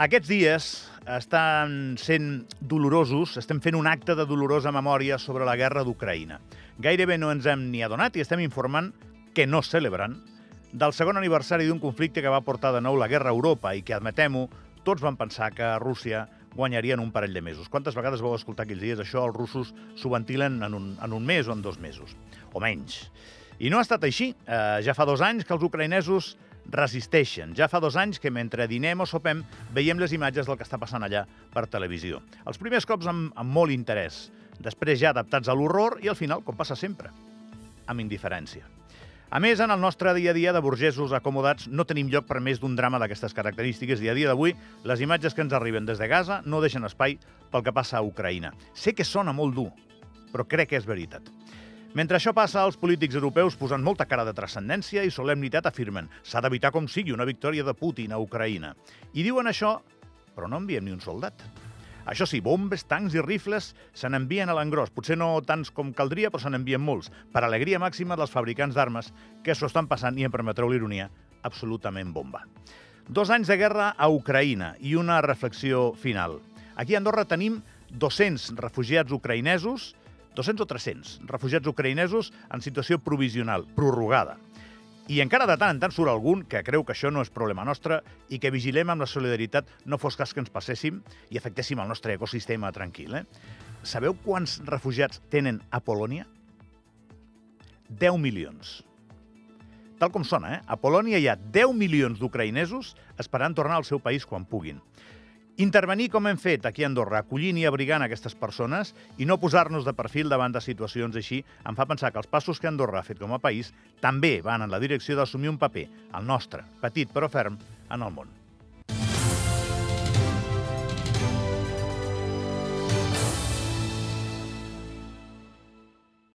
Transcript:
Aquests dies estan sent dolorosos, estem fent un acte de dolorosa memòria sobre la guerra d'Ucraïna. Gairebé no ens hem ni adonat i estem informant que no celebren del segon aniversari d'un conflicte que va portar de nou la guerra a Europa i que, admetem-ho, tots van pensar que Rússia guanyaria en un parell de mesos. Quantes vegades vau escoltar aquells dies això? Els russos s'ho ventilen en un, en un mes o en dos mesos, o menys. I no ha estat així. Eh, ja fa dos anys que els ucraïnesos resisteixen. Ja fa dos anys que mentre dinem o sopem veiem les imatges del que està passant allà per televisió. Els primers cops amb, amb molt interès, després ja adaptats a l'horror i al final, com passa sempre, amb indiferència. A més, en el nostre dia a dia de burgesos acomodats no tenim lloc per més d'un drama d'aquestes característiques i a dia d'avui les imatges que ens arriben des de Gaza no deixen espai pel que passa a Ucraïna. Sé que sona molt dur, però crec que és veritat. Mentre això passa, els polítics europeus, posant molta cara de transcendència i solemnitat, afirmen s'ha d'evitar com sigui una victòria de Putin a Ucraïna. I diuen això, però no envien ni un soldat. Això sí, bombes, tancs i rifles se n'envien a l'engròs. Potser no tants com caldria, però se n'envien molts. Per alegria màxima dels fabricants d'armes que s'ho estan passant, i em permetreu l'ironia, absolutament bomba. Dos anys de guerra a Ucraïna i una reflexió final. Aquí a Andorra tenim 200 refugiats ucraïnesos 200 o 300 refugiats ucraïnesos en situació provisional, prorrogada. I encara de tant en tant surt algun que creu que això no és problema nostre i que vigilem amb la solidaritat no fos cas que ens passéssim i afectéssim el nostre ecosistema tranquil. Eh? Sabeu quants refugiats tenen a Polònia? 10 milions. Tal com sona, eh? A Polònia hi ha 10 milions d'ucraïnesos esperant tornar al seu país quan puguin. Intervenir com hem fet aquí a Andorra, acollint i abrigant aquestes persones i no posar-nos de perfil davant de situacions així em fa pensar que els passos que Andorra ha fet com a país també van en la direcció d'assumir un paper, el nostre, petit però ferm, en el món.